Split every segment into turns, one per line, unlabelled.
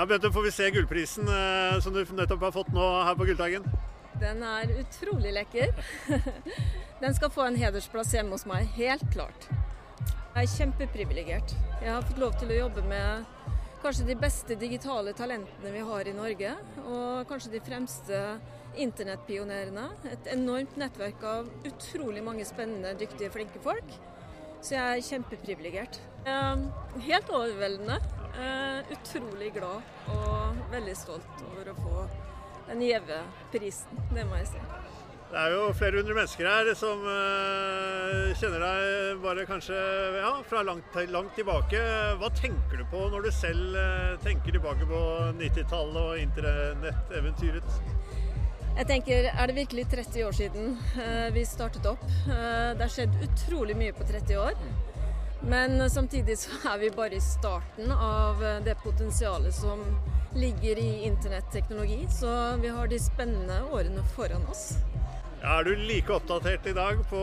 Ja, Bente, får vi se gullprisen eh, som du nettopp har fått nå her på gulldagen?
Den er utrolig lekker. Den skal få en hedersplass hjemme hos meg, helt klart. Jeg er kjempeprivilegert. Jeg har fått lov til å jobbe med kanskje de beste digitale talentene vi har i Norge. Og kanskje de fremste internettpionerene. Et enormt nettverk av utrolig mange spennende, dyktige, flinke folk. Så jeg er kjempeprivilegert. Helt overveldende. Eh, utrolig glad og veldig stolt over å få den gjeve prisen, det må jeg si.
Det er jo flere hundre mennesker her som uh, kjenner deg bare kanskje ja, fra langt, langt, tilbake. Hva tenker du på når du selv uh, tenker tilbake på 90-tallet og internetteventyret?
Jeg tenker, Er det virkelig 30 år siden uh, vi startet opp? det har skjedd utrolig mye på 30 år. Men samtidig så er vi bare i starten av det potensialet som ligger i internetteknologi. Så vi har de spennende årene foran oss.
Er du like oppdatert i dag på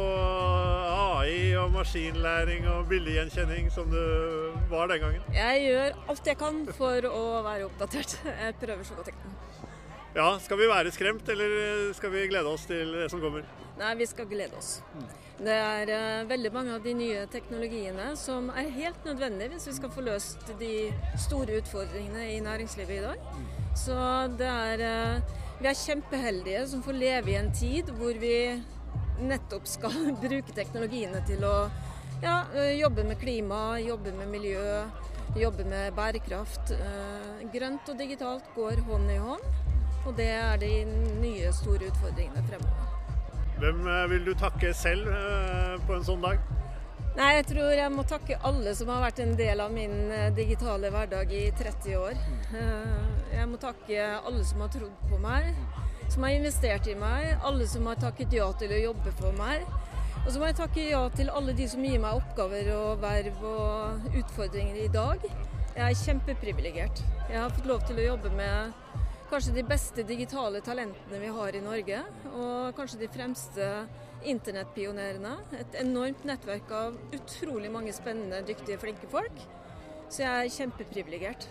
AI og maskinlæring og bildegjenkjenning som du var den gangen?
Jeg gjør alt jeg kan for å være oppdatert. Jeg prøver så godt jeg kan.
Ja, Skal vi være skremt, eller skal vi glede oss til det som kommer?
Nei, vi skal glede oss. Det er uh, veldig mange av de nye teknologiene som er helt nødvendige hvis vi skal få løst de store utfordringene i næringslivet i dag. Så det er uh, vi er kjempeheldige som får leve i en tid hvor vi nettopp skal bruke teknologiene til å ja, jobbe med klima, jobbe med miljø, jobbe med bærekraft. Grønt og digitalt går hånd i hånd, og det er de nye store utfordringene fremover.
Hvem vil du takke selv på en sånn dag?
Nei, Jeg tror jeg må takke alle som har vært en del av min eh, digitale hverdag i 30 år. Eh, jeg må takke alle som har trodd på meg, som har investert i meg, alle som har takket ja til å jobbe for meg. Og så må jeg takke ja til alle de som gir meg oppgaver og verv og utfordringer i dag. Jeg er kjempeprivilegert. Jeg har fått lov til å jobbe med kanskje de beste digitale talentene vi har i Norge, og kanskje de fremste internettpionerene. Et enormt nettverk av utrolig mange spennende, dyktige, flinke folk. Så jeg er kjempeprivilegert.